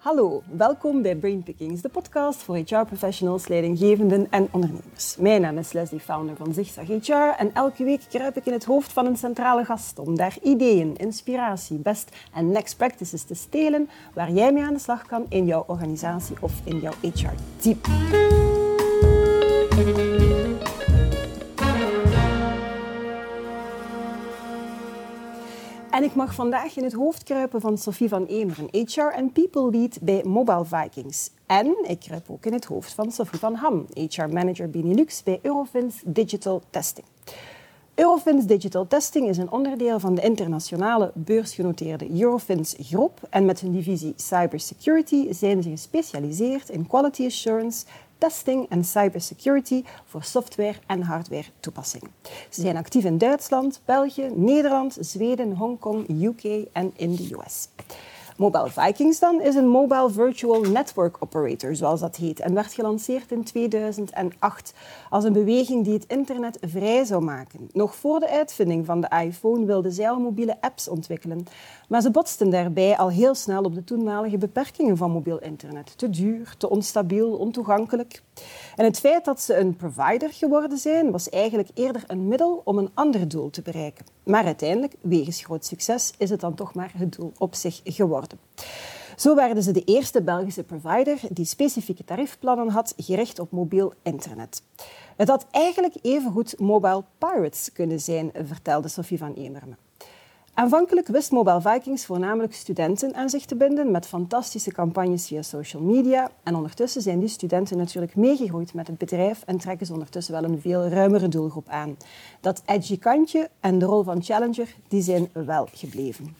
Hallo, welkom bij Brainpickings, de podcast voor HR-professionals, leidinggevenden en ondernemers. Mijn naam is Leslie, founder van Zigzag HR en elke week kruip ik in het hoofd van een centrale gast om daar ideeën, inspiratie, best en next practices te stelen waar jij mee aan de slag kan in jouw organisatie of in jouw HR-team. En ik mag vandaag in het hoofd kruipen van Sophie van Emeren, HR en People Lead bij Mobile Vikings. En ik kruip ook in het hoofd van Sophie van Ham, HR Manager Benelux bij Eurofins Digital Testing. Eurofins Digital Testing is een onderdeel van de internationale beursgenoteerde Eurofins groep en met hun divisie Cybersecurity zijn ze gespecialiseerd in quality assurance, testing en cybersecurity voor software- en hardware toepassingen. Ze zijn actief in Duitsland, België, Nederland, Zweden, Hongkong, UK en in de US. Mobile Vikings dan is een mobile virtual network operator, zoals dat heet, en werd gelanceerd in 2008 als een beweging die het internet vrij zou maken. Nog voor de uitvinding van de iPhone wilden zij al mobiele apps ontwikkelen, maar ze botsten daarbij al heel snel op de toenmalige beperkingen van mobiel internet. Te duur, te onstabiel, ontoegankelijk. En het feit dat ze een provider geworden zijn, was eigenlijk eerder een middel om een ander doel te bereiken. Maar uiteindelijk, wegens groot succes, is het dan toch maar het doel op zich geworden. Zo werden ze de eerste Belgische provider die specifieke tariefplannen had gericht op mobiel internet. Het had eigenlijk evengoed mobile pirates kunnen zijn, vertelde Sophie van Emerme. Aanvankelijk wist Mobile Vikings voornamelijk studenten aan zich te binden met fantastische campagnes via social media. En ondertussen zijn die studenten natuurlijk meegegroeid met het bedrijf en trekken ze ondertussen wel een veel ruimere doelgroep aan. Dat edgy kantje en de rol van challenger die zijn wel gebleven.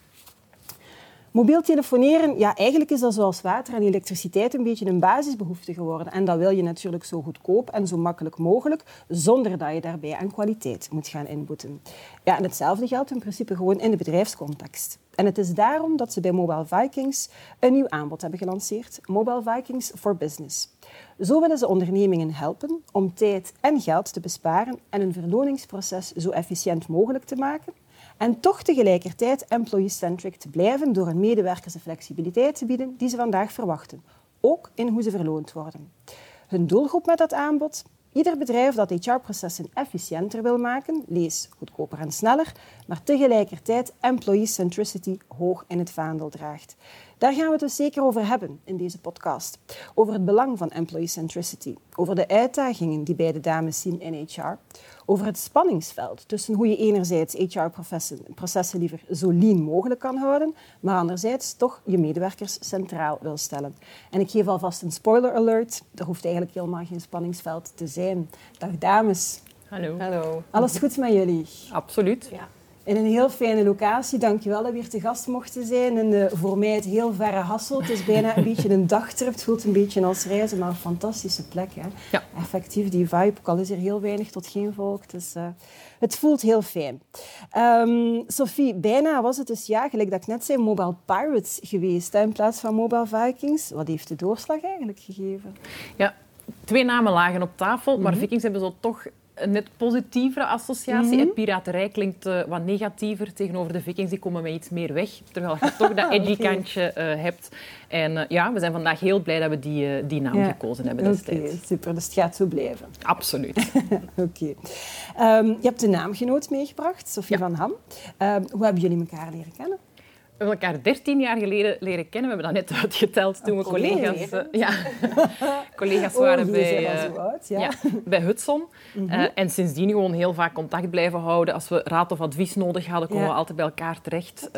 Mobiel telefoneren, ja, eigenlijk is dat zoals water en elektriciteit een beetje een basisbehoefte geworden. En dat wil je natuurlijk zo goedkoop en zo makkelijk mogelijk, zonder dat je daarbij aan kwaliteit moet gaan inboeten. Ja, en hetzelfde geldt in principe gewoon in de bedrijfscontext. En het is daarom dat ze bij Mobile Vikings een nieuw aanbod hebben gelanceerd, Mobile Vikings for Business. Zo willen ze ondernemingen helpen om tijd en geld te besparen en een verloningsproces zo efficiënt mogelijk te maken en toch tegelijkertijd employee-centric te blijven door hun medewerkers de flexibiliteit te bieden die ze vandaag verwachten, ook in hoe ze verloond worden. Hun doelgroep met dat aanbod? Ieder bedrijf dat HR-processen efficiënter wil maken, lees goedkoper en sneller, maar tegelijkertijd employee centricity hoog in het vaandel draagt. Daar gaan we het dus zeker over hebben in deze podcast. Over het belang van employee centricity, over de uitdagingen die beide dames zien in HR, over het spanningsveld tussen hoe je enerzijds HR-processen liever zo lean mogelijk kan houden, maar anderzijds toch je medewerkers centraal wil stellen. En ik geef alvast een spoiler alert, er hoeft eigenlijk helemaal geen spanningsveld te zijn. Dag dames. Hallo. Hallo. Alles goed met jullie? Absoluut. Ja. In een heel fijne locatie. Dankjewel dat we hier te gast mochten zijn. In de, voor mij het heel verre Hasselt. Het is bijna een beetje een dagtrip. Het voelt een beetje als reizen, maar een fantastische plek. Hè? Ja. Effectief, die vibe. Ook al is er heel weinig tot geen volk. Dus, uh, het voelt heel fijn. Um, Sophie, bijna was het dus, ja, gelijk dat ik net zei, Mobile Pirates geweest hè, in plaats van Mobile Vikings. Wat heeft de doorslag eigenlijk gegeven? Ja, twee namen lagen op tafel, maar mm-hmm. Vikings hebben zo toch een net positievere associatie. Mm -hmm. Piraterij klinkt uh, wat negatiever tegenover de vikings. Die komen met iets meer weg. Terwijl je toch dat edgy okay. kantje uh, hebt. En uh, ja, we zijn vandaag heel blij dat we die, die naam ja. gekozen hebben destijds. Okay, super, dus het gaat zo blijven. Absoluut. Oké. Okay. Um, je hebt de naamgenoot meegebracht, Sophie ja. van Ham. Um, hoe hebben jullie elkaar leren kennen? We hebben elkaar 13 jaar geleden leren kennen. We hebben dat net uitgeteld toen we collega's, uh, ja, collega's waren oh, bij, uh, oud, ja. Ja, bij Hudson. Mm -hmm. uh, en sindsdien gewoon heel vaak contact blijven houden. Als we raad of advies nodig hadden, konden we altijd bij elkaar terecht.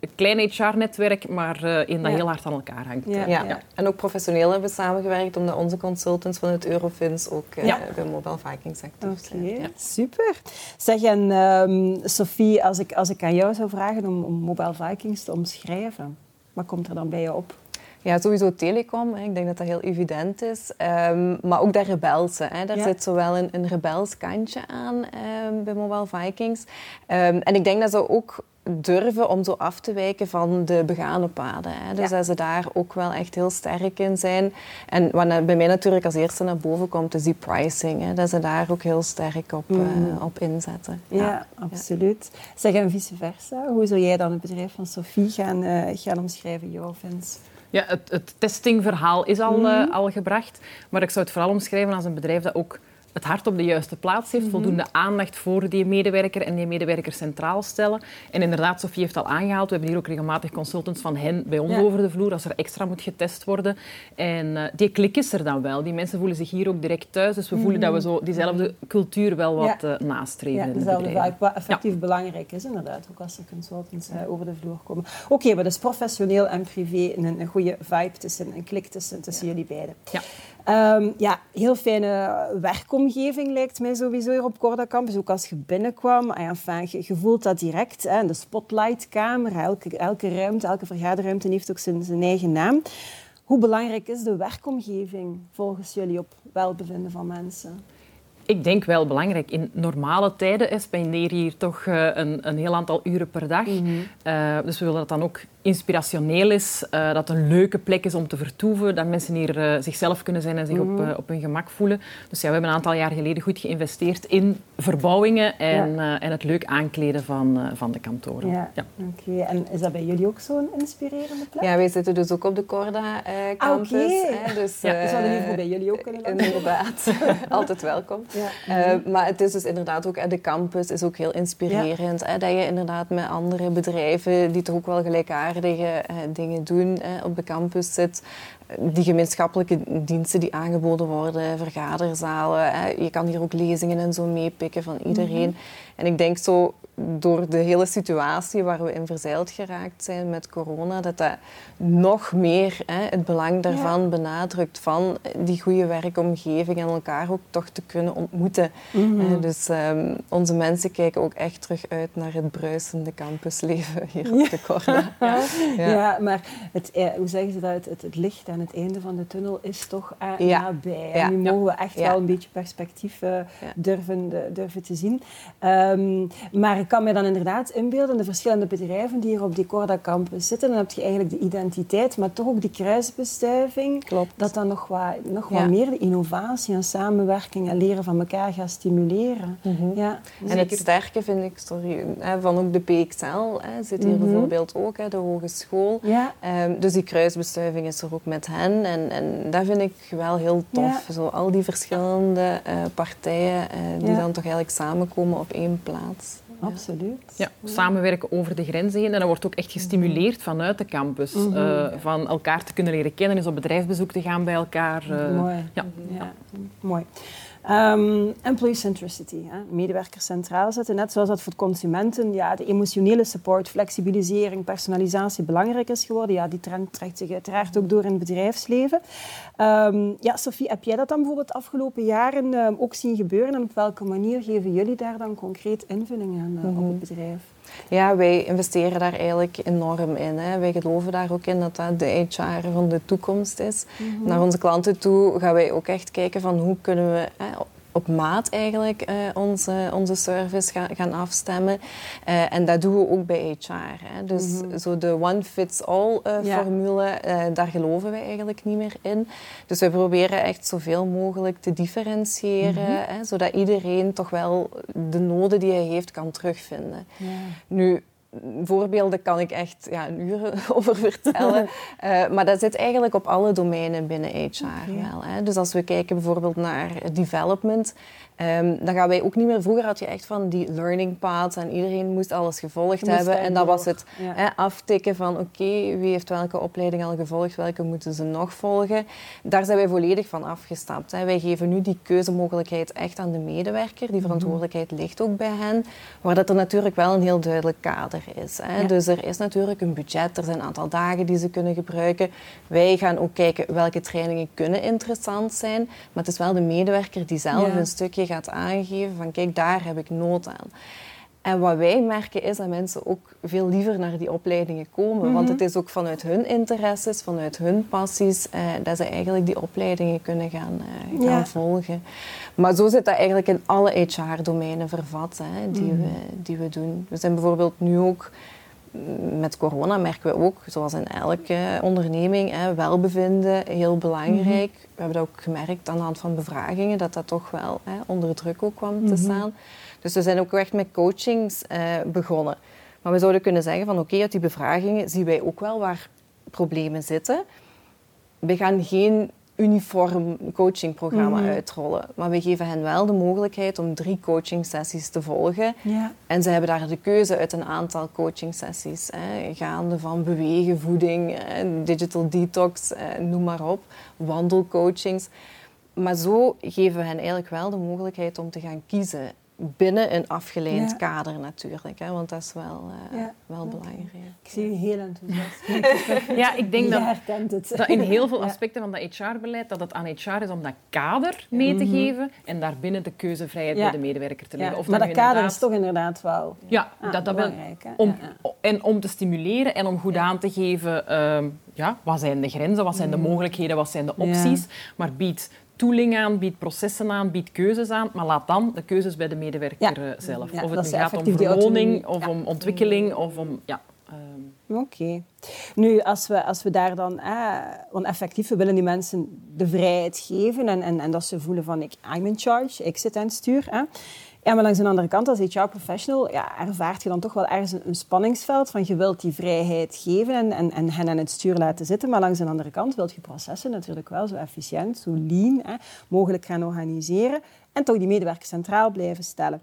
Een klein HR-netwerk, maar in dat heel hard aan elkaar hangt. Ja. Ja. En ook professioneel hebben we samengewerkt, omdat onze consultants van het Eurofins ook bij Mobile Vikings actief zijn. Okay. Super. Zeg, en um, Sophie, als ik, als ik aan jou zou vragen om, om Mobile Vikings te omschrijven, wat komt er dan bij je op? Ja, sowieso telecom. Hè. Ik denk dat dat heel evident is. Um, maar ook dat rebelse. Hè. Daar ja. zit zowel een, een rebels kantje aan um, bij Mobile Vikings. Um, en ik denk dat ze ook durven om zo af te wijken van de begane paden. Hè. Dus ja. dat ze daar ook wel echt heel sterk in zijn. En wat bij mij natuurlijk als eerste naar boven komt, is die pricing. Hè. Dat ze daar ook heel sterk op, mm. uh, op inzetten. Ja, ja absoluut. Zeg, en vice versa. Hoe zou jij dan het bedrijf van Sophie gaan, uh, gaan omschrijven, Jovins? Ja, het, het testingverhaal is al, mm al gebracht, maar ik zou het vooral omschrijven als een bedrijf dat ook het hart op de juiste plaats heeft, mhm. voldoende aandacht voor die medewerker en die medewerker centraal stellen. En inderdaad, Sofie heeft al aangehaald, we hebben hier ook regelmatig consultants van hen bij ons over de vloer als er extra moet getest worden. En uh, die klik is er dan wel. Die mensen voelen zich hier ook direct thuis, dus we voelen dat we zo diezelfde cultuur wel wat ja. uh, nastreven. Ja, dezelfde vibe, wat effectief belangrijk is inderdaad, ook als er consultants uh, over de vloer komen. Oké, okay, maar dus professioneel en privé een, een goede vibe tussen, een klik tussen, tussen jullie beiden. Ja. Um, ja, heel fijne werkomgeving lijkt mij sowieso hier op Corda Campus. Ook als je binnenkwam, ah enfin, je, je voelt dat direct. Hè, de spotlightkamer, elke, elke ruimte, elke vergaderruimte heeft ook zijn, zijn eigen naam. Hoe belangrijk is de werkomgeving volgens jullie op welbevinden van mensen? Ik denk wel belangrijk. In normale tijden spendeer je hier toch uh, een, een, heel aantal uren per dag. Mm -hmm. uh, dus we willen dat dan ook inspirationeel is, uh, dat het een leuke plek is om te vertoeven, dat mensen hier uh, zichzelf kunnen zijn en zich mm. op, uh, op hun gemak voelen. Dus ja, we hebben een aantal jaar geleden goed geïnvesteerd in verbouwingen en, ja. en het leuk aankleden van, van de kantoren. Ja. ja. Oké, okay. en is dat bij jullie ook zo'n inspirerende plek? Ja, wij zitten dus ook op de Corda campus. Ah, okay. dus, ja, dus hadden jullie bij jullie ook kunnen? Inderdaad, altijd welkom. Maar het is dus inderdaad ook, de campus is ook heel inspirerend. dat je inderdaad met andere bedrijven die toch ook wel gelijkaardig aardige eh, dingen doen eh, op de campus zit. Die gemeenschappelijke diensten die aangeboden worden, vergaderzalen. Je kan hier ook lezingen en zo meepikken van iedereen. Mhm. En ik denk zo door de hele situatie waar we in verzeild geraakt zijn met corona, dat dat nog meer hè, het belang daarvan benadrukt van die goede werkomgeving en elkaar ook toch te kunnen ontmoeten. Mhm. dus um, onze mensen kijken ook echt terug uit naar het bruisende campusleven hier op de Corda. Ja. ja. maar het, eh, hoe zeggen ze dat? Het, het, licht aan het einde van de tunnel is toch uh, nabij. En nu mogen we echt wel een beetje perspectief uh, durven, durven te zien. Um, maar ik kan me dan inderdaad inbeelden, de verschillende bedrijven die hier op die Corda campus zitten, dan heb je eigenlijk de identiteit, maar toch ook die kruisbestuiving. Klopt. Dat dan nog wat, nog wat meer de innovatie en samenwerking en leren van elkaar gaat stimuleren. Mm -hmm. ja, en het sterke vind ik, sorry, van ook de PXL, hè, zit hier mm -hmm. bijvoorbeeld ook, hè, de hogeschool. Ja. Um, dus die kruisbestuiving is er ook met hen en, en dat vind ik wel heel tof. Ja. Zo al die verschillende uh, partijen uh, die dan toch eigenlijk samenkomen op één plaats. Absoluut. Ja, samenwerken over de grenzen heen. En dat wordt ook echt gestimuleerd vanuit de campus. Mm -hmm. uh, van elkaar te kunnen leren kennen, eens op bedrijfsbezoek te gaan bij elkaar. Uh, Mooi. Ja. ja. Mooi. Um, employee centricity, hè? medewerkers centraal zetten. Net zoals dat voor consumenten ja, de emotionele support, flexibilisering, personalisatie belangrijk is geworden. Ja, die trend trekt zich uiteraard ook door in het bedrijfsleven. Um, ja, Sophie, heb jij dat dan bijvoorbeeld de afgelopen jaren um, ook zien gebeuren? En op welke manier geven jullie daar dan concreet invulling aan uh, mm -hmm. op het bedrijf? Ja, wij investeren daar eigenlijk enorm in. Hè. Wij geloven daar ook in dat dat de HR van de toekomst is. Mm -hmm. Naar onze klanten toe gaan wij ook echt kijken van hoe kunnen we hè, op maat eigenlijk uh, onze, onze service gaan, gaan afstemmen. Uh, en dat doen we ook bij HR. Hè. Dus mm -hmm. zo de one-fits-all uh, ja. formule, daar geloven wij eigenlijk niet meer in. Dus we proberen echt zoveel mogelijk te differentiëren, mm -hmm. hè, zodat iedereen toch wel de noden die hij heeft kan terugvinden. Ja. Nu, voorbeelden kan ik echt ja, een uur over vertellen. uh, maar dat zit eigenlijk op alle domeinen binnen HR okay. wel. Hè. Dus als we kijken bijvoorbeeld naar development, Um, dan gaan wij ook niet meer... Vroeger had je echt van die learning paths en iedereen moest alles gevolgd hebben. En dat was het ja. aftikken van oké, okay, wie heeft welke opleiding al gevolgd, welke moeten ze nog volgen. Daar zijn wij volledig van afgestapt. Wij geven nu die keuzemogelijkheid echt aan de medewerker. Die verantwoordelijkheid ligt ook bij hen. Maar dat er natuurlijk wel een heel duidelijk kader is. Ja. Dus er is natuurlijk een budget, er zijn een aantal dagen die ze kunnen gebruiken. Wij gaan ook kijken welke trainingen kunnen interessant zijn. Maar het is wel de medewerker die zelf ja. een stukje gaat aangeven van kijk, daar heb ik nood aan. En wat wij merken is dat mensen ook veel liever naar die opleidingen komen. Mm -hmm. Want het is ook vanuit hun interesses, vanuit hun passies, eh, dat ze eigenlijk die opleidingen kunnen gaan, eh, gaan ja. volgen. Maar zo zit dat eigenlijk in alle HR-domeinen vervat hè, die, mm -hmm. we, die we doen. We zijn bijvoorbeeld nu ook met corona merken we ook, zoals in elke onderneming, hè, welbevinden heel belangrijk. Mm -hmm. We hebben dat ook gemerkt aan de hand van bevragingen, dat dat toch wel hè, onder druk ook kwam te staan. Dus we zijn ook echt met coachings eh, begonnen. Maar we zouden kunnen zeggen van oké, okay, uit die bevragingen zien wij ook wel waar problemen zitten. we gaan geen uniform coachingprogramma Mhm. uitrollen. Maar we geven hen wel de mogelijkheid om drie coachingsessies te volgen. Ja. En ze hebben daar de keuze uit een aantal coachingsessies. Hè, gaande van bewegen, voeding, eh, digital detox, eh, noem maar op. Wandelcoachings. Maar zo geven we hen eigenlijk wel de mogelijkheid om te gaan kiezen. Binnen een afgeleid Ja. kader natuurlijk. Hè, want dat is wel, eh, Ja. wel belangrijk. Ik zie u heel enthousiast. Ja, ik denk Je dat, herkent het. dat in heel veel Ja. aspecten van dat HR-beleid dat het aan HR is om dat kader mee te geven en daarbinnen de keuzevrijheid Mhm. Ja. bij de medewerker te leggen. Ja, Of maar dat kader inderdaad- is toch inderdaad wel Ja, ah, dat, dat belangrijk. Om. En om te stimuleren en om goed aan te geven, ehm, ja, wat zijn de grenzen, wat zijn de mogelijkheden, wat zijn de. Ja. opties. Maar bied tooling aan, bied processen aan, bied keuzes aan, maar laat dan de keuzes bij de medewerker Ja. eh, zelf. Ja, of het nu gaat om autonomie. of om ontwikkeling, of om... Ja, ehm, Oké. Nu, als we, als we daar dan... Eh, want effectief, we willen die mensen de vrijheid geven en, en, en dat ze voelen van ik, I'm in charge, ik zit aan het stuur. Maar langs de andere kant, als HR-professional, ja, ervaart je dan toch wel ergens een, een spanningsveld van je wilt die vrijheid geven en, en, en hen aan het stuur laten zitten, maar langs de andere kant wilt je processen natuurlijk wel zo efficiënt, zo lean, hè, mogelijk gaan organiseren en toch die medewerkers centraal blijven stellen.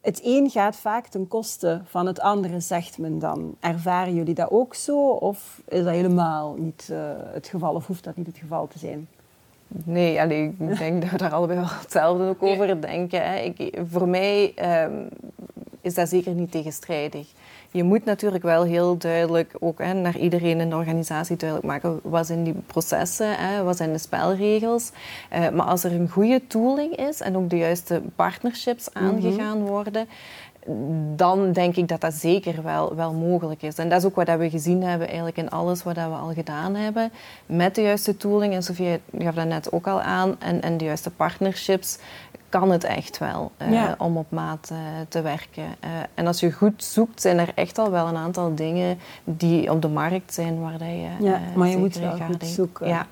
Het een gaat vaak ten koste van het andere, zegt men dan. Ervaren jullie dat ook zo? Of is dat helemaal niet eh, het geval? Of hoeft dat niet het geval te zijn? Nee, allee, ik denk dat we daar allebei wel hetzelfde ook over denken. Hè. Ik, voor mij ehm, is dat zeker niet tegenstrijdig. Je moet natuurlijk wel heel duidelijk ook hè, naar iedereen in de organisatie duidelijk maken wat zijn die processen, hè, wat zijn de spelregels. Eh, maar als er een goede tooling is en ook de juiste partnerships aangegaan worden, dan denk ik dat dat zeker wel, wel mogelijk is. En dat is ook wat we gezien hebben eigenlijk in alles wat we al gedaan hebben. Met de juiste tooling, en Sofia gaf dat net ook al aan, en, en de juiste partnerships, kan het echt wel eh, Ja. om op maat eh, te werken. Eh, en als je goed zoekt, zijn er echt al wel een aantal dingen die op de markt zijn waar dat je Ja, maar je moet wel goed zoeken. Ja,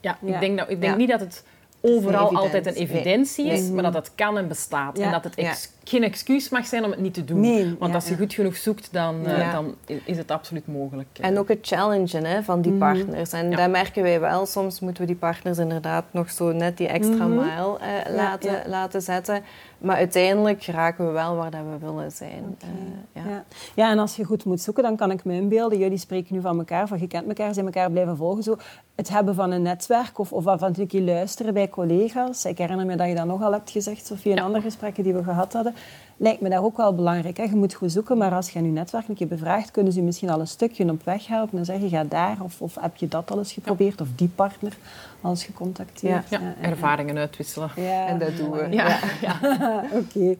ja, Ja. ik denk, dat, ik denk Ja. niet dat het overal altijd een evident. evidentie is, Nee. maar dat het kan en bestaat. Ja. En dat het ex- geen excuus mag zijn om het niet te doen. Nee, Want ja, als je ja. goed genoeg zoekt, dan, eh, dan is het absoluut mogelijk. En ook het challengen hè, van die Mhm. partners. En Ja. dat merken wij wel. Soms moeten we die partners inderdaad nog zo net die extra mile eh, laten, ja. laten zetten. Maar uiteindelijk raken we wel waar dat we willen zijn. Eh, ja. Ja. ja, en als je goed moet zoeken, dan kan ik me inbeelden. Jullie spreken nu van elkaar, van je kent elkaar, zijn elkaar blijven volgen. Zo. Het hebben van een netwerk of, of keer luisteren bij collega's. Ik herinner me dat je dat nogal hebt gezegd, Sofie, in Ja. andere gesprekken die we gehad hadden. Lijkt me daar ook wel belangrijk. Hè? Je moet goed zoeken, maar als je aan je netwerk een keer bevraagt, kunnen ze je misschien al een stukje op weg helpen. Dan zeg je, ga daar, of, of heb je dat al eens geprobeerd, of die partner al eens gecontacteerd. ja, ervaringen uitwisselen. Ja, En dat doen we. Ja, ja. Oké.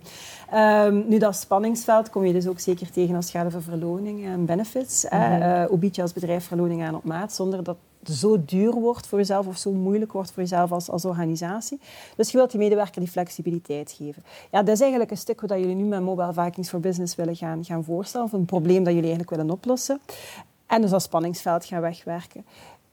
Ehm, nu, dat spanningsveld kom je dus ook zeker tegen als het gaat over verloning en benefits. hè. Eh, hoe bied je als bedrijf verloning aan op maat, zonder dat zo duur wordt voor jezelf of zo moeilijk wordt voor jezelf als, als organisatie. Dus je wilt die medewerker die flexibiliteit geven. Ja, dat is eigenlijk een stuk wat jullie nu met Mobile Vikings for Business willen gaan, gaan voorstellen, of een probleem dat jullie eigenlijk willen oplossen. En dus dat spanningsveld gaan wegwerken.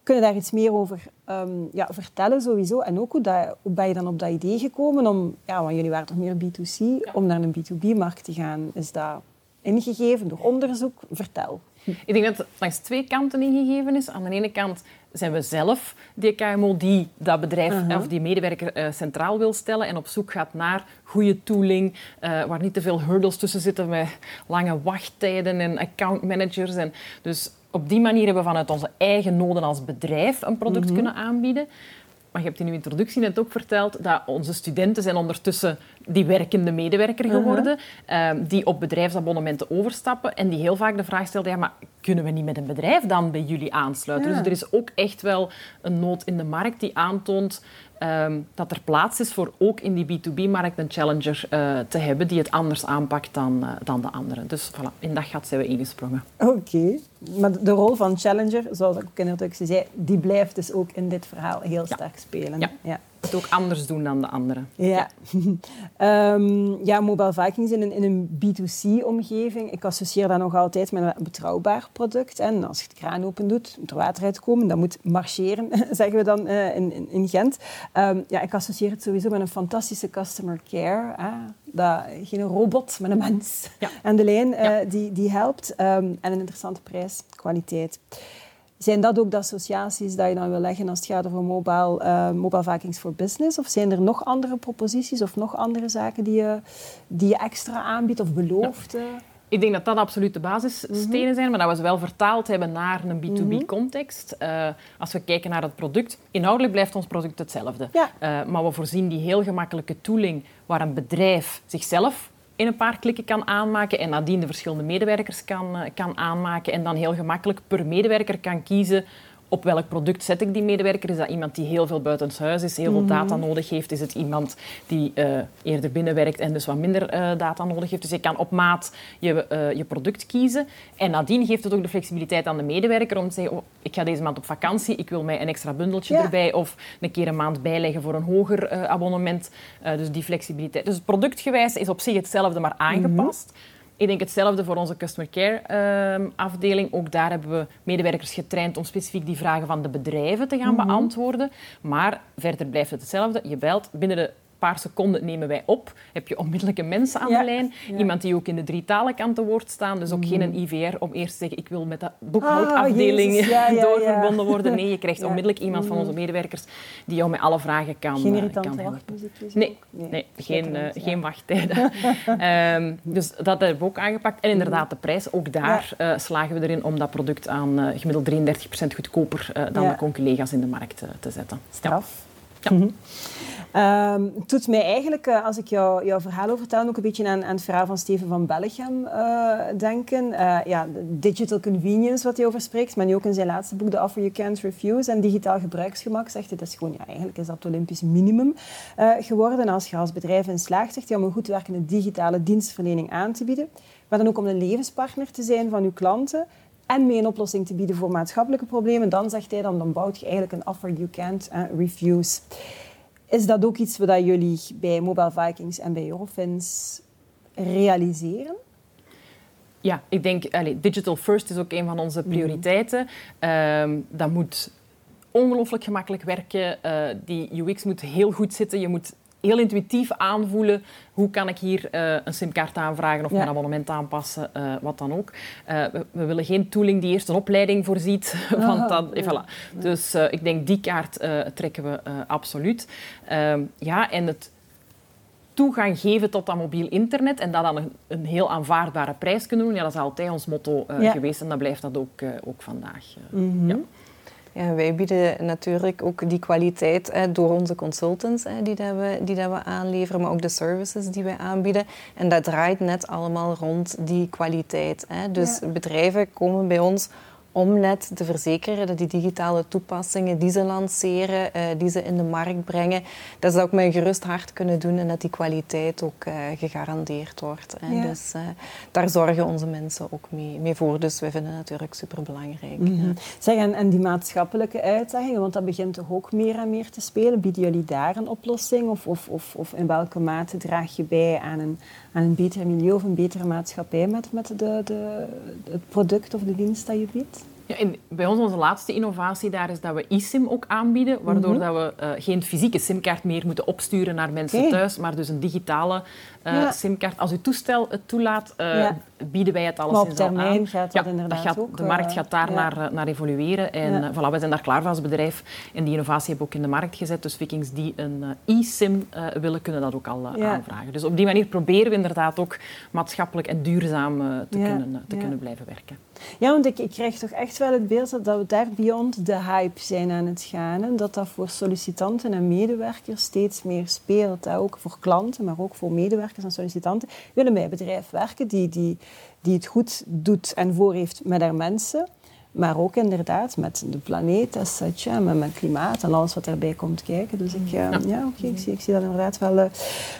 Kunnen daar iets meer over ehm, ja, vertellen sowieso? En ook hoe, dat, hoe ben je dan op dat idee gekomen om, ja, want jullie waren toch meer B2C, om naar een B2B-markt te gaan? Is dat ingegeven door onderzoek? Vertel. Ik denk dat het langs twee kanten ingegeven is. Aan de ene kant zijn we zelf die KMO die dat bedrijf of die medewerker eh, centraal wil stellen en op zoek gaat naar goede tooling, eh, waar niet te veel hurdles tussen zitten met lange wachttijden en accountmanagers. En dus op die manier hebben we vanuit onze eigen noden als bedrijf een product kunnen aanbieden. Maar je hebt in uw introductie net ook verteld dat onze studenten zijn ondertussen die werkende medewerker geworden, ehm, die op bedrijfsabonnementen overstappen en die heel vaak de vraag stelden, ja, maar kunnen we niet met een bedrijf dan bij jullie aansluiten? Ja. Dus er is ook echt wel een nood in de markt die aantoont ehm, dat er plaats is voor ook in die B2B-markt een challenger eh, te hebben die het anders aanpakt dan, eh, dan de anderen. Dus voilà, in dat gat zijn we ingesprongen. Oké. Maar de rol van challenger, zoals ik ook in de introductie zei, die blijft dus ook in dit verhaal heel Ja. sterk spelen. Ja. ja. Het ook anders doen dan de anderen. Ja. Ehm, ja, Mobile Vikings in een, in een B2C-omgeving. Ik associeer dat nog altijd met een betrouwbaar product. En als je de kraan open doet, moet er water uitkomen. Dat moet marcheren, zeggen we dan eh, in, in, in Gent. Ehm, ja, ik associeer het sowieso met een fantastische customer care. Dat, geen robot, maar een mens Ja. aan de lijn eh, Ja. die, die helpt. Ehm, en een interessante prijs, kwaliteit. Zijn dat ook de associaties die je dan wil leggen als het gaat over mobile, uh, mobile vikings for business? Of zijn er nog andere proposities of nog andere zaken die je, die je extra aanbiedt of belooft? Ik denk dat dat absoluut de basisstenen mhm. zijn, maar dat we ze wel vertaald hebben naar een B2B-context. Mhm. Uh, als we kijken naar het product, inhoudelijk blijft ons product hetzelfde. Uh, maar we voorzien die heel gemakkelijke tooling waar een bedrijf zichzelf in een paar klikken kan aanmaken en nadien de verschillende medewerkers kan, uh, kan aanmaken en dan heel gemakkelijk per medewerker kan kiezen op welk product zet ik die medewerker? Is dat iemand die heel veel buitenshuis is, heel veel mhm. data nodig heeft? Is het iemand die uh, eerder binnenwerkt en dus wat minder uh, data nodig heeft? Dus je kan op maat je, uh, je product kiezen. En nadien geeft het ook de flexibiliteit aan de medewerker om te zeggen, oh, ik ga deze maand op vakantie, ik wil mij een extra bundeltje erbij of een keer een maand bijleggen voor een hoger abonnement. dus die flexibiliteit. Dus productgewijs is op zich hetzelfde, maar aangepast. Mhm. Ik denk hetzelfde voor onze customer care ehm, afdeling. Ook daar hebben we medewerkers getraind om specifiek die vragen van de bedrijven te gaan mhm. beantwoorden. Maar verder blijft het hetzelfde. Je belt binnen de paar seconden nemen wij op. Heb je onmiddellijke mensen aan de lijn. Iemand die ook in de drie talen kan te woord staan. Dus ook geen mhm. IVR om eerst te zeggen ik wil met de boekhoudafdeling oh, doorverbonden worden. Nee, je krijgt onmiddellijk iemand van mhm. onze medewerkers die jou met alle vragen kan Geen eh, irritante? Nee, nee, nee, geen, uh, geen wachttijden. um, dus dat hebben we ook aangepakt. En inderdaad de prijs. Ook daar uh, slagen we erin om dat product aan uh, gemiddeld 33% goedkoper dan de collega's in de markt te zetten. Straf. Ja. Mm -hmm. Um, het doet mij eigenlijk, uh, als ik jou, jouw verhaal vertel, ook een beetje aan, aan, het verhaal van Steven van Bellegem uh, denken. Uh, ja, digital convenience, wat hij over spreekt, maar nu ook in zijn laatste boek, The Offer You Can't Refuse. En digitaal gebruiksgemak zegt hij, dat is gewoon, ja, eigenlijk is dat het Olympisch minimum geworden. En als je als bedrijf in slaagt, zegt om een goed werkende digitale dienstverlening aan te bieden, maar dan ook om een levenspartner te zijn van uw klanten, en mee een oplossing te bieden voor maatschappelijke problemen, dan zegt hij, dan, dan bouwt je eigenlijk een offer you can't refuse. Is dat ook iets wat jullie bij Mobile Vikings en bij Eurofins realiseren? Ja, ik denk, allez, digital first is ook een van onze prioriteiten. Mm. dat moet ongelooflijk gemakkelijk werken. Uh, die UX moet heel goed zitten. Je moet heel intuïtief aanvoelen hoe kan ik hier uh, een simkaart aanvragen of mijn abonnement aanpassen, uh, wat dan ook. Uh, we, we, willen geen tooling die eerst een opleiding voorziet. want ja. voilà. Dus ik denk die kaart trekken we absoluut. Ehm, ja, en het toegang geven tot dat mobiel internet en dat dan een, een heel aanvaardbare prijs kunnen doen, ja, dat is altijd ons motto ja. geweest en dat blijft dat ook, ook vandaag. Mm -hmm. Ja. Wij bieden natuurlijk ook die kwaliteit hè, door onze consultants hè, die, dat we, die dat we aanleveren, maar ook de services die wij aanbieden. En dat draait net allemaal rond die kwaliteit. Hè. Dus bedrijven komen bij ons om net te verzekeren dat die digitale toepassingen die ze lanceren, uh, die ze in de markt brengen, dat ze dat ook met een gerust hart kunnen doen en dat die kwaliteit ook uh, gegarandeerd wordt. Ja. Dus uh, daar zorgen onze mensen ook mee, mee, voor. Dus wij vinden het natuurlijk superbelangrijk. Mm -hmm. Zeg, en, en, die maatschappelijke uitdagingen, want dat begint toch ook meer en meer te spelen. Bieden jullie daar een oplossing? Of, of, of, of in welke mate draag je bij aan een, aan een beter milieu of een betere maatschappij met, met de, de, het product of de dienst dat je biedt? Ja, en bij ons onze laatste innovatie daar is dat we eSIM ook aanbieden, waardoor mhm. dat we uh, geen fysieke simkaart meer moeten opsturen naar mensen okay. thuis, maar dus een digitale ja. simkaart. Als uw toestel het toelaat, ja. bieden wij het alles maar op termijn aan. gaat dat inderdaad dat gaat, ook. De markt gaat daar naar, naar evolueren en voilà, we zijn daar klaar voor als bedrijf. En die innovatie hebben we ook in de markt gezet. Dus Vikings die een e-sim willen, kunnen dat ook al aanvragen. Dus op die manier proberen we inderdaad ook maatschappelijk en duurzaam te, kunnen, te kunnen blijven werken. Ja, want ik, ik krijg toch echt wel het beeld dat we daar beyond de hype zijn aan het gaan. En dat dat voor sollicitanten en medewerkers steeds meer speelt. Ook voor klanten, maar ook voor medewerkers en sollicitanten. Willen bij een bedrijf werken die, die, die het goed doet en voor heeft met haar mensen. Maar ook inderdaad met de planeet as such, ja, met mijn klimaat en alles wat daarbij komt kijken. Dus ik, uh, ja, ja oké, okay, ik, zie, ik zie dat inderdaad wel uh,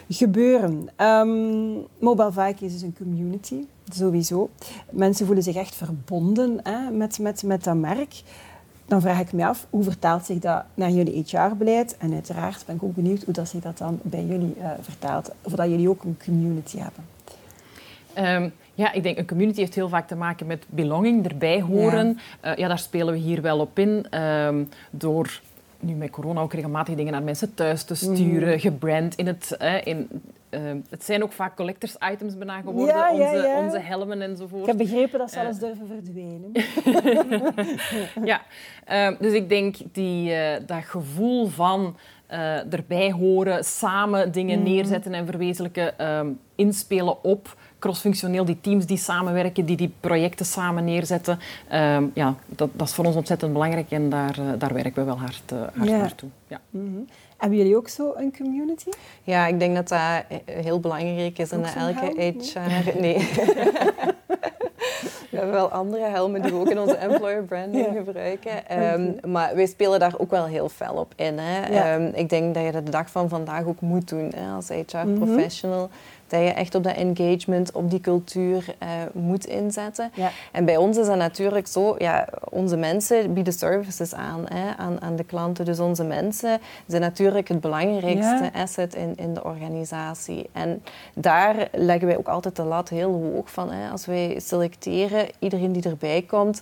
gebeuren. Um, Mobile Vikings is een community, sowieso. Mensen voelen zich echt verbonden hè, met, met, met dat merk. Dan vraag ik me af, hoe vertaalt zich dat naar jullie HR-beleid? En uiteraard ben ik ook benieuwd hoe dat zich dat dan bij jullie uh, vertaalt. Of dat jullie ook een community hebben. Um, ja, ik denk een community heeft heel vaak te maken met belonging, erbij horen. Ja, uh, ja daar spelen we hier wel op in. Um, door nu met corona ook regelmatig dingen naar mensen thuis te sturen, mm. gebrand in het... in, Ehm, het zijn ook vaak collectors items bijna geworden, ja, ja, onze, ja. onze, helmen enzovoort. Ik heb begrepen dat ze alles durven verdwijnen. ja, uh, dus ik denk die, uh, dat gevoel van uh, erbij horen, samen dingen mm. neerzetten en verwezenlijken, um, inspelen op crossfunctioneel, die teams die samenwerken, die die projecten samen neerzetten. Um, ja, dat, dat, is voor ons ontzettend belangrijk en daar, daar werken we wel hard, hard naartoe. Ja. Mm -hmm. Hebben jullie ook zo een community? Ja, ik denk dat dat heel belangrijk is in elke HR. Nee. we hebben wel andere helmen die we ook in onze employer branding ja. gebruiken. Um, maar wij spelen daar ook wel heel fel op in. Hè. Ja. Um, ik denk dat je dat de dag van vandaag ook moet doen hè, als HR-professional. Mm -hmm dat je echt op dat engagement, op die cultuur uh, moet inzetten. Ja. En bij ons is dat natuurlijk zo, ja, onze mensen bieden services aan, hè, aan, aan de klanten. Dus onze mensen zijn natuurlijk het belangrijkste ja. asset in, in de organisatie. En daar leggen wij ook altijd de lat heel hoog van. Hè. Als wij selecteren, iedereen die erbij komt,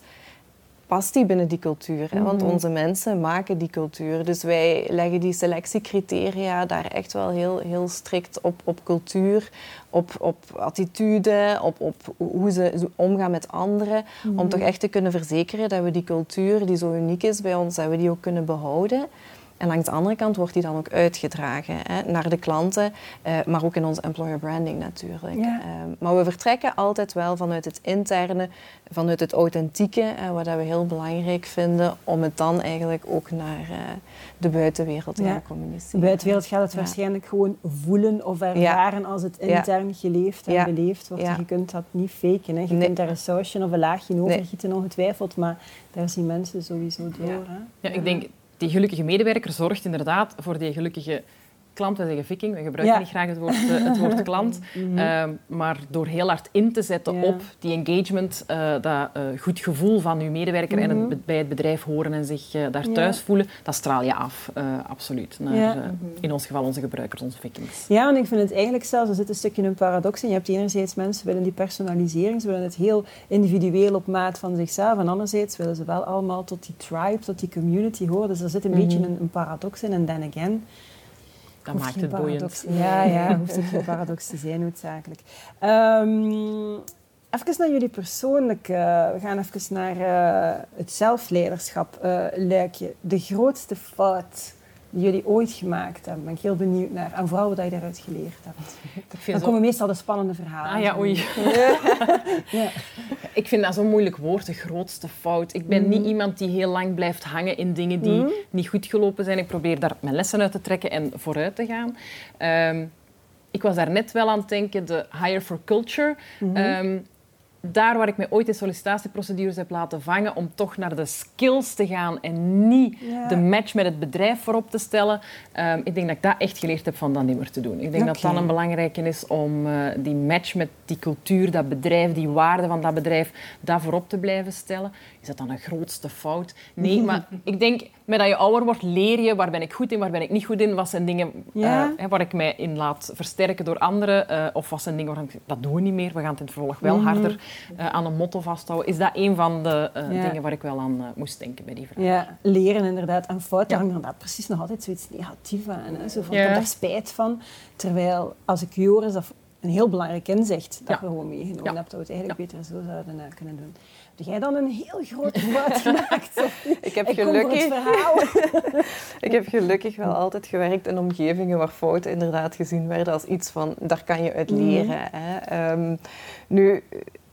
past die binnen die cultuur? Hè? Want mhm. onze mensen maken die cultuur. Dus wij leggen die selectiecriteria daar echt wel heel, heel strikt op, op cultuur, op, op attitude, op, op hoe ze omgaan met anderen. Om mhm. toch echt te kunnen verzekeren dat we die cultuur die zo uniek is bij ons, dat we die ook kunnen behouden. En langs de andere kant wordt die dan ook uitgedragen hè, naar de klanten, uh, maar ook in onze employer branding natuurlijk. Ja. Uh, maar we vertrekken altijd wel vanuit het interne, vanuit het authentieke, uh, wat we heel belangrijk vinden, om het dan eigenlijk ook naar eh, de buitenwereld te ja. gaan communiceren. De buitenwereld gaat het waarschijnlijk gewoon voelen of ervaren als het intern geleefd en beleefd wordt. Je kunt dat niet faken. Hè. Je nee. kunt daar een sausje of een laagje overgieten, nee. ongetwijfeld, maar daar zien mensen sowieso door. Hè. Ja, ik denk die gelukkige medewerker zorgt inderdaad voor die gelukkige klant, zeggen viking, we gebruiken niet graag het woord, uh, het woord klant, mm -hmm. uh, maar door heel hard in te zetten ja. op die engagement, uh, dat uh, goed gevoel van uw medewerker mm -hmm. en het, mhm. bij het bedrijf horen en zich daar thuis ja. voelen, dat straal je af, absoluut, naar in ons geval onze gebruikers, onze vikings. Ja, en ik vind het eigenlijk zelfs, er zit een stukje een paradox in. Je hebt enerzijds mensen willen die personalisering, ze willen het heel individueel op maat van zichzelf, en anderzijds willen ze wel allemaal tot die tribe, tot die community horen. Dus er zit een beetje een, een paradox in, en then again dat maakt het boeiend. Ja, ja, hoeft het geen paradox te zijn, noodzakelijk. Um, even naar jullie persoonlijk. Uh, we gaan even naar uh, het zelfleiderschap uh, luikje. De grootste fout die jullie ooit gemaakt hebben. Ben ik heel benieuwd naar. En vooral wat je daaruit geleerd hebt. Dan komen meestal de spannende verhalen. Ah ja, oei. Ja. Ik vind dat zo'n moeilijk woord, de grootste fout. Ik ben niet mm. iemand die heel lang blijft hangen in dingen die mm. niet goed gelopen zijn. Ik probeer daar mijn lessen uit te trekken en vooruit te gaan. Um, ik was daar net wel aan het denken, de Hire for Culture. Mm -hmm. um, daar waar ik me ooit in sollicitatieprocedures heb laten vangen om toch naar de skills te gaan en niet ja. de match met het bedrijf voorop te stellen. Um, ik denk dat ik dat echt geleerd heb van dat niet meer te doen. Ik denk okay. dat dat een belangrijke is om uh, die match met die cultuur, dat bedrijf, die waarde van dat bedrijf, daar voorop te blijven stellen. Is dat dan een grootste fout? Nee, maar ik denk, met dat je ouder wordt, leer je waar ben ik goed in, waar ben ik niet goed in. Wat zijn dingen ja. uh, waar ik mij in laat versterken door anderen. Uh, of wat zijn dingen waar ik, dat doen we niet meer. We gaan het in het vervolg wel mm -hmm. harder uh, aan een motto vasthouden. Is dat een van de ja. dingen waar ik wel aan moest denken bij die vraag. Ja, leren inderdaad. En fouten hangt inderdaad precies nog altijd zoiets negatiefs aan. Hè? Zo van, ja. ik heb daar spijt van. Terwijl, als ik Joris dat een heel belangrijk inzicht dat ja. we gewoon meegenomen ja. hebt, dat we het eigenlijk beter zo zouden uh, kunnen doen. Heb jij dan een heel grote fout gemaakt? ik heb gelukkig... ik heb gelukkig wel altijd gewerkt in omgevingen waar fouten inderdaad gezien werden als iets van, daar kan je uit leren. Mm. Hè. Um, nu,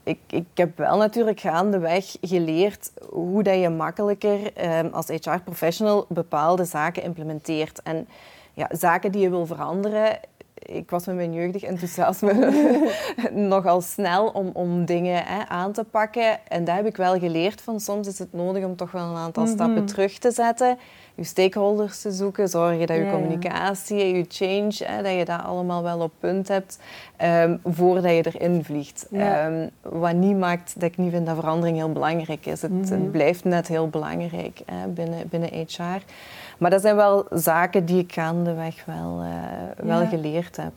ik, ik heb wel natuurlijk gaandeweg geleerd hoe dat je makkelijker um, als HR-professional bepaalde zaken implementeert. En ja, zaken die je wil veranderen, ik was met mijn jeugdig enthousiasme nogal snel om, om dingen hè, aan te pakken. En daar heb ik wel geleerd van soms is het nodig om toch wel een aantal mm -hmm. stappen terug te zetten. Je stakeholders te zoeken, zorgen dat je ja, communicatie, je change, hè, dat je dat allemaal wel op punt hebt um, voordat je erin vliegt. Ja. Um, wat niet maakt dat ik niet vind dat verandering heel belangrijk is. Het, mm -hmm. het blijft net heel belangrijk hè, binnen, binnen HR. Maar dat zijn wel zaken die ik gaandeweg wel, uh, wel ja. geleerd heb.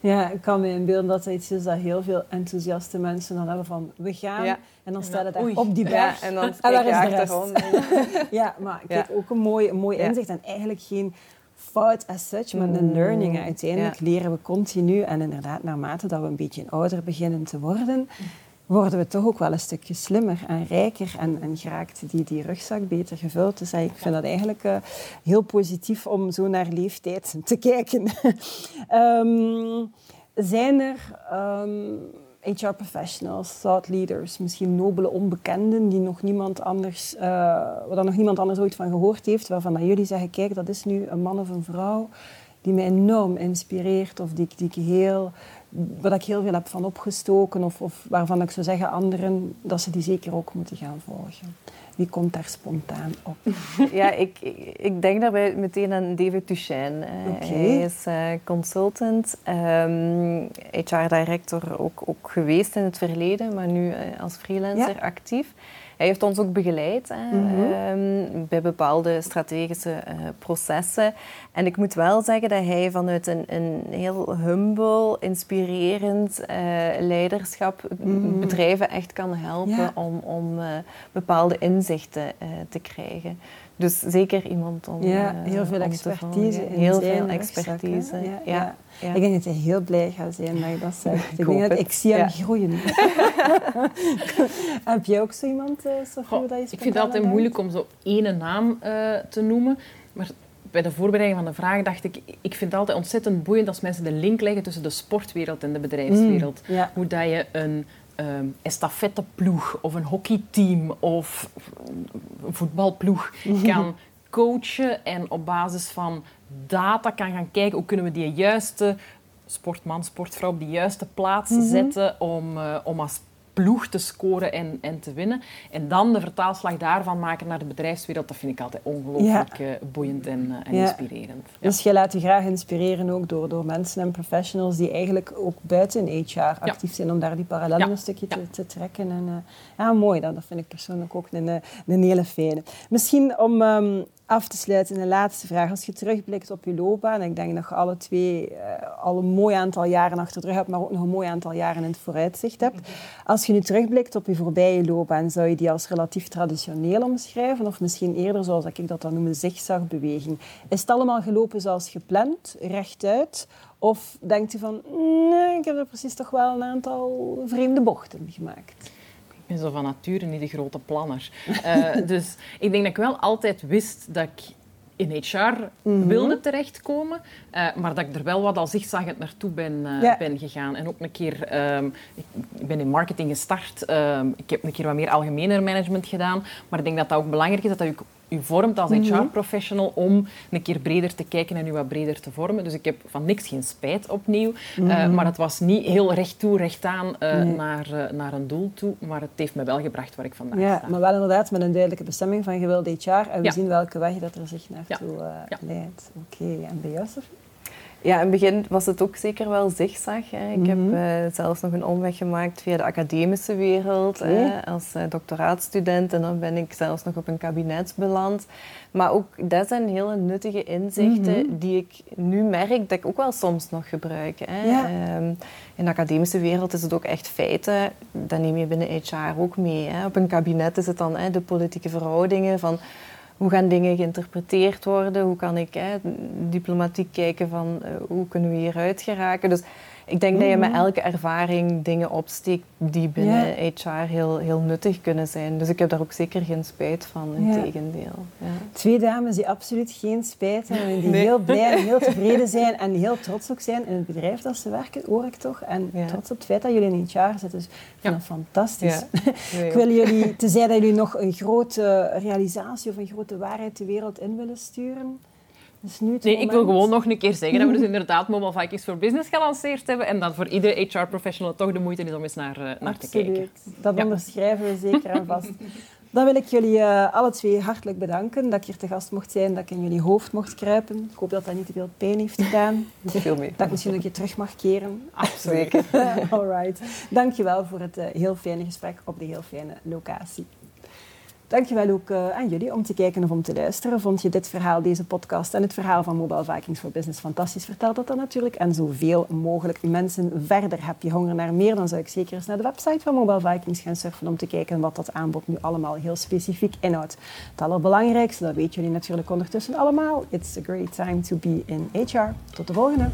Ja, ik kan me inbeelden dat het iets is dat heel veel enthousiaste mensen dan hebben van we gaan. En dan stellen daar op die berg. Ja, en dan en daar is de rest. ja, maar ik heb ook een mooi, een mooi inzicht en eigenlijk geen fout as such, maar een learning. Uiteindelijk leren we continu en inderdaad naarmate dat we een beetje ouder beginnen te worden, worden we toch ook wel een stukje slimmer en rijker en, en geraakt die, die rugzak beter gevuld. Dus ik vind dat eigenlijk uh, heel positief om zo naar leeftijd te kijken. um, zijn er um, ehm, HR-professionals, thought leaders, misschien nobele onbekenden die nog niemand anders, uh, waar nog niemand anders ooit van gehoord heeft, waarvan jullie zeggen, kijk, dat is nu een man of een vrouw die mij enorm inspireert of die, die ik heel waar ik heel veel heb van opgestoken of, of, waarvan ik zou zeggen anderen dat ze die zeker ook moeten gaan volgen. Wie komt daar spontaan op? Ja, ik, ik, denk daarbij meteen aan David Duchesne. Okay. Hij is uh, consultant, um, ehm, HR-director ook, ook geweest in het verleden, maar nu uh, als freelancer actief. Hij heeft ons ook begeleid hè, mm -hmm. bij bepaalde strategische uh, processen. En ik moet wel zeggen dat hij vanuit een, een heel humble, inspirerend uh, leiderschap mm -hmm. bedrijven echt kan helpen ja. om, om bepaalde inzichten te krijgen. Dus zeker iemand om. Ja, heel veel expertise. heel veel expertise. Ja, ja, ja, Ik denk dat hij heel blij gaat zijn dat je dat zegt. ik, ik denk dat ik zie hem groeien. Heb jij ook zo iemand, uh, Sofie, dat je Ik vind het altijd moeilijk om zo ene naam uh, te noemen. Maar bij de voorbereiding van de vraag dacht ik, ik vind het altijd ontzettend boeiend als mensen de link leggen tussen de sportwereld en de bedrijfswereld. Mm, Hoe dat je een um, estafetteploeg of een hockeyteam of een voetbalploeg kan coachen en op basis van data kan gaan kijken hoe kunnen we die juiste sportman, sportvrouw op de juiste plaats mm -hmm. zetten om, uh, om als ploeg te scoren en, en te winnen. En dan de vertaalslag daarvan maken naar de bedrijfswereld, dat vind ik altijd ongelooflijk ja. boeiend en, en ja. inspirerend. Ja. Dus je laat je graag inspireren ook door, door mensen en professionals die eigenlijk ook buiten HR actief zijn, om daar die parallellen een stukje te, te, trekken. En, uh, ja, mooi, dat, dat vind ik persoonlijk ook een, een hele fijne. Misschien om um, af te sluiten, een laatste vraag. Als je terugblikt op je loopbaan, ik denk dat je alle twee uh, al een mooi aantal jaren achter de rug hebt, maar ook nog een mooi aantal jaren in het vooruitzicht hebt. Als je nu terugblikt op je voorbije loopbaan, zou je die als relatief traditioneel omschrijven? Of misschien eerder, zoals ik dat dan noem, een zigzagbeweging? Is het allemaal gelopen zoals gepland, rechtuit? Of denkt u van, nee, ik heb er precies toch wel een aantal vreemde bochten gemaakt? Ben zo van nature niet de grote planner. Uh, dus ik denk dat ik wel altijd wist dat ik in HR mm -hmm. wilde terechtkomen, uh, maar dat ik er wel wat al zigzaggend naartoe ben, uh, ja. ben gegaan. En ook een keer, um, ik, ik, ben in marketing gestart, um, ik heb een keer wat meer algemener management gedaan, maar ik denk dat dat ook belangrijk is, dat dat u vormt als HR-professional om een keer breder te kijken en u wat breder te vormen. Dus ik heb van niks geen spijt opnieuw. Mm -hmm. uh, maar het was niet heel recht toe, recht aan uh, nee. naar, uh, naar een doel toe. Maar het heeft me wel gebracht waar ik vandaag ja, sta. Maar wel inderdaad met een duidelijke bestemming van gewilde HR. En we ja. zien welke weg dat er zich naartoe ja. leidt. Oké, okay. en bij jou, Sophie? Ja, in het begin was het ook zeker wel zigzag. Hè. Ik mm -hmm. heb uh, zelfs nog een omweg gemaakt via de academische wereld okay. uh, als uh, doctoraatstudent. En dan ben ik zelfs nog op een kabinet beland. Maar ook dat zijn hele nuttige inzichten mm -hmm. die ik nu merk dat ik ook wel soms nog gebruik. Hè. Ja. Um, in de academische wereld is het ook echt feiten. Dat neem je binnen HR ook mee. Hè. Op een kabinet is het dan hè, de politieke verhoudingen van hoe gaan dingen geïnterpreteerd worden? Hoe kan ik diplomatiek kijken van uh, hoe kunnen we hieruit geraken? Dus ik denk mm -hmm. dat je met elke ervaring dingen opsteekt die binnen. HR heel, heel nuttig kunnen zijn. Dus ik heb daar ook zeker geen spijt van, in ja. tegendeel. Ja. Twee dames die absoluut geen spijt hebben en die nee. heel blij en heel tevreden zijn en heel trots ook zijn in het bedrijf dat ze werken, hoor ik toch. En trots op het feit dat jullie in HR zitten. Dus ik vind dat fantastisch. ik wil jullie, tenzij dat jullie nog een grote realisatie of een grote waarheid de wereld in willen sturen... Dus nu nee, ik wil gewoon nog een keer zeggen dat we dus inderdaad Mobile Vikings for Business gelanceerd hebben en dat voor iedere HR-professional toch de moeite is om eens naar, uh, naar te kijken. Dat ja. onderschrijven we zeker en vast. Dan wil ik jullie uh, alle twee hartelijk bedanken dat ik hier te gast mocht zijn, dat ik in jullie hoofd mocht kruipen. Ik hoop dat dat niet te veel pijn heeft gedaan. Te veel mee. Dat ik misschien een keer terug mag keren. Absoluut. All right. Dankjewel voor het uh, heel fijne gesprek op de heel fijne locatie. Dankjewel ook uh, aan jullie om te kijken of om te luisteren. Vond je dit verhaal, deze podcast en het verhaal van Mobile Vikings for Business fantastisch? Vertel dat dan natuurlijk en zoveel mogelijk mensen verder. Heb je honger naar meer, dan zou ik zeker eens naar de website van Mobile Vikings gaan surfen om te kijken wat dat aanbod nu allemaal heel specifiek inhoudt. Het allerbelangrijkste, dat weten jullie natuurlijk ondertussen allemaal. It's a great time to be in HR. Tot de volgende.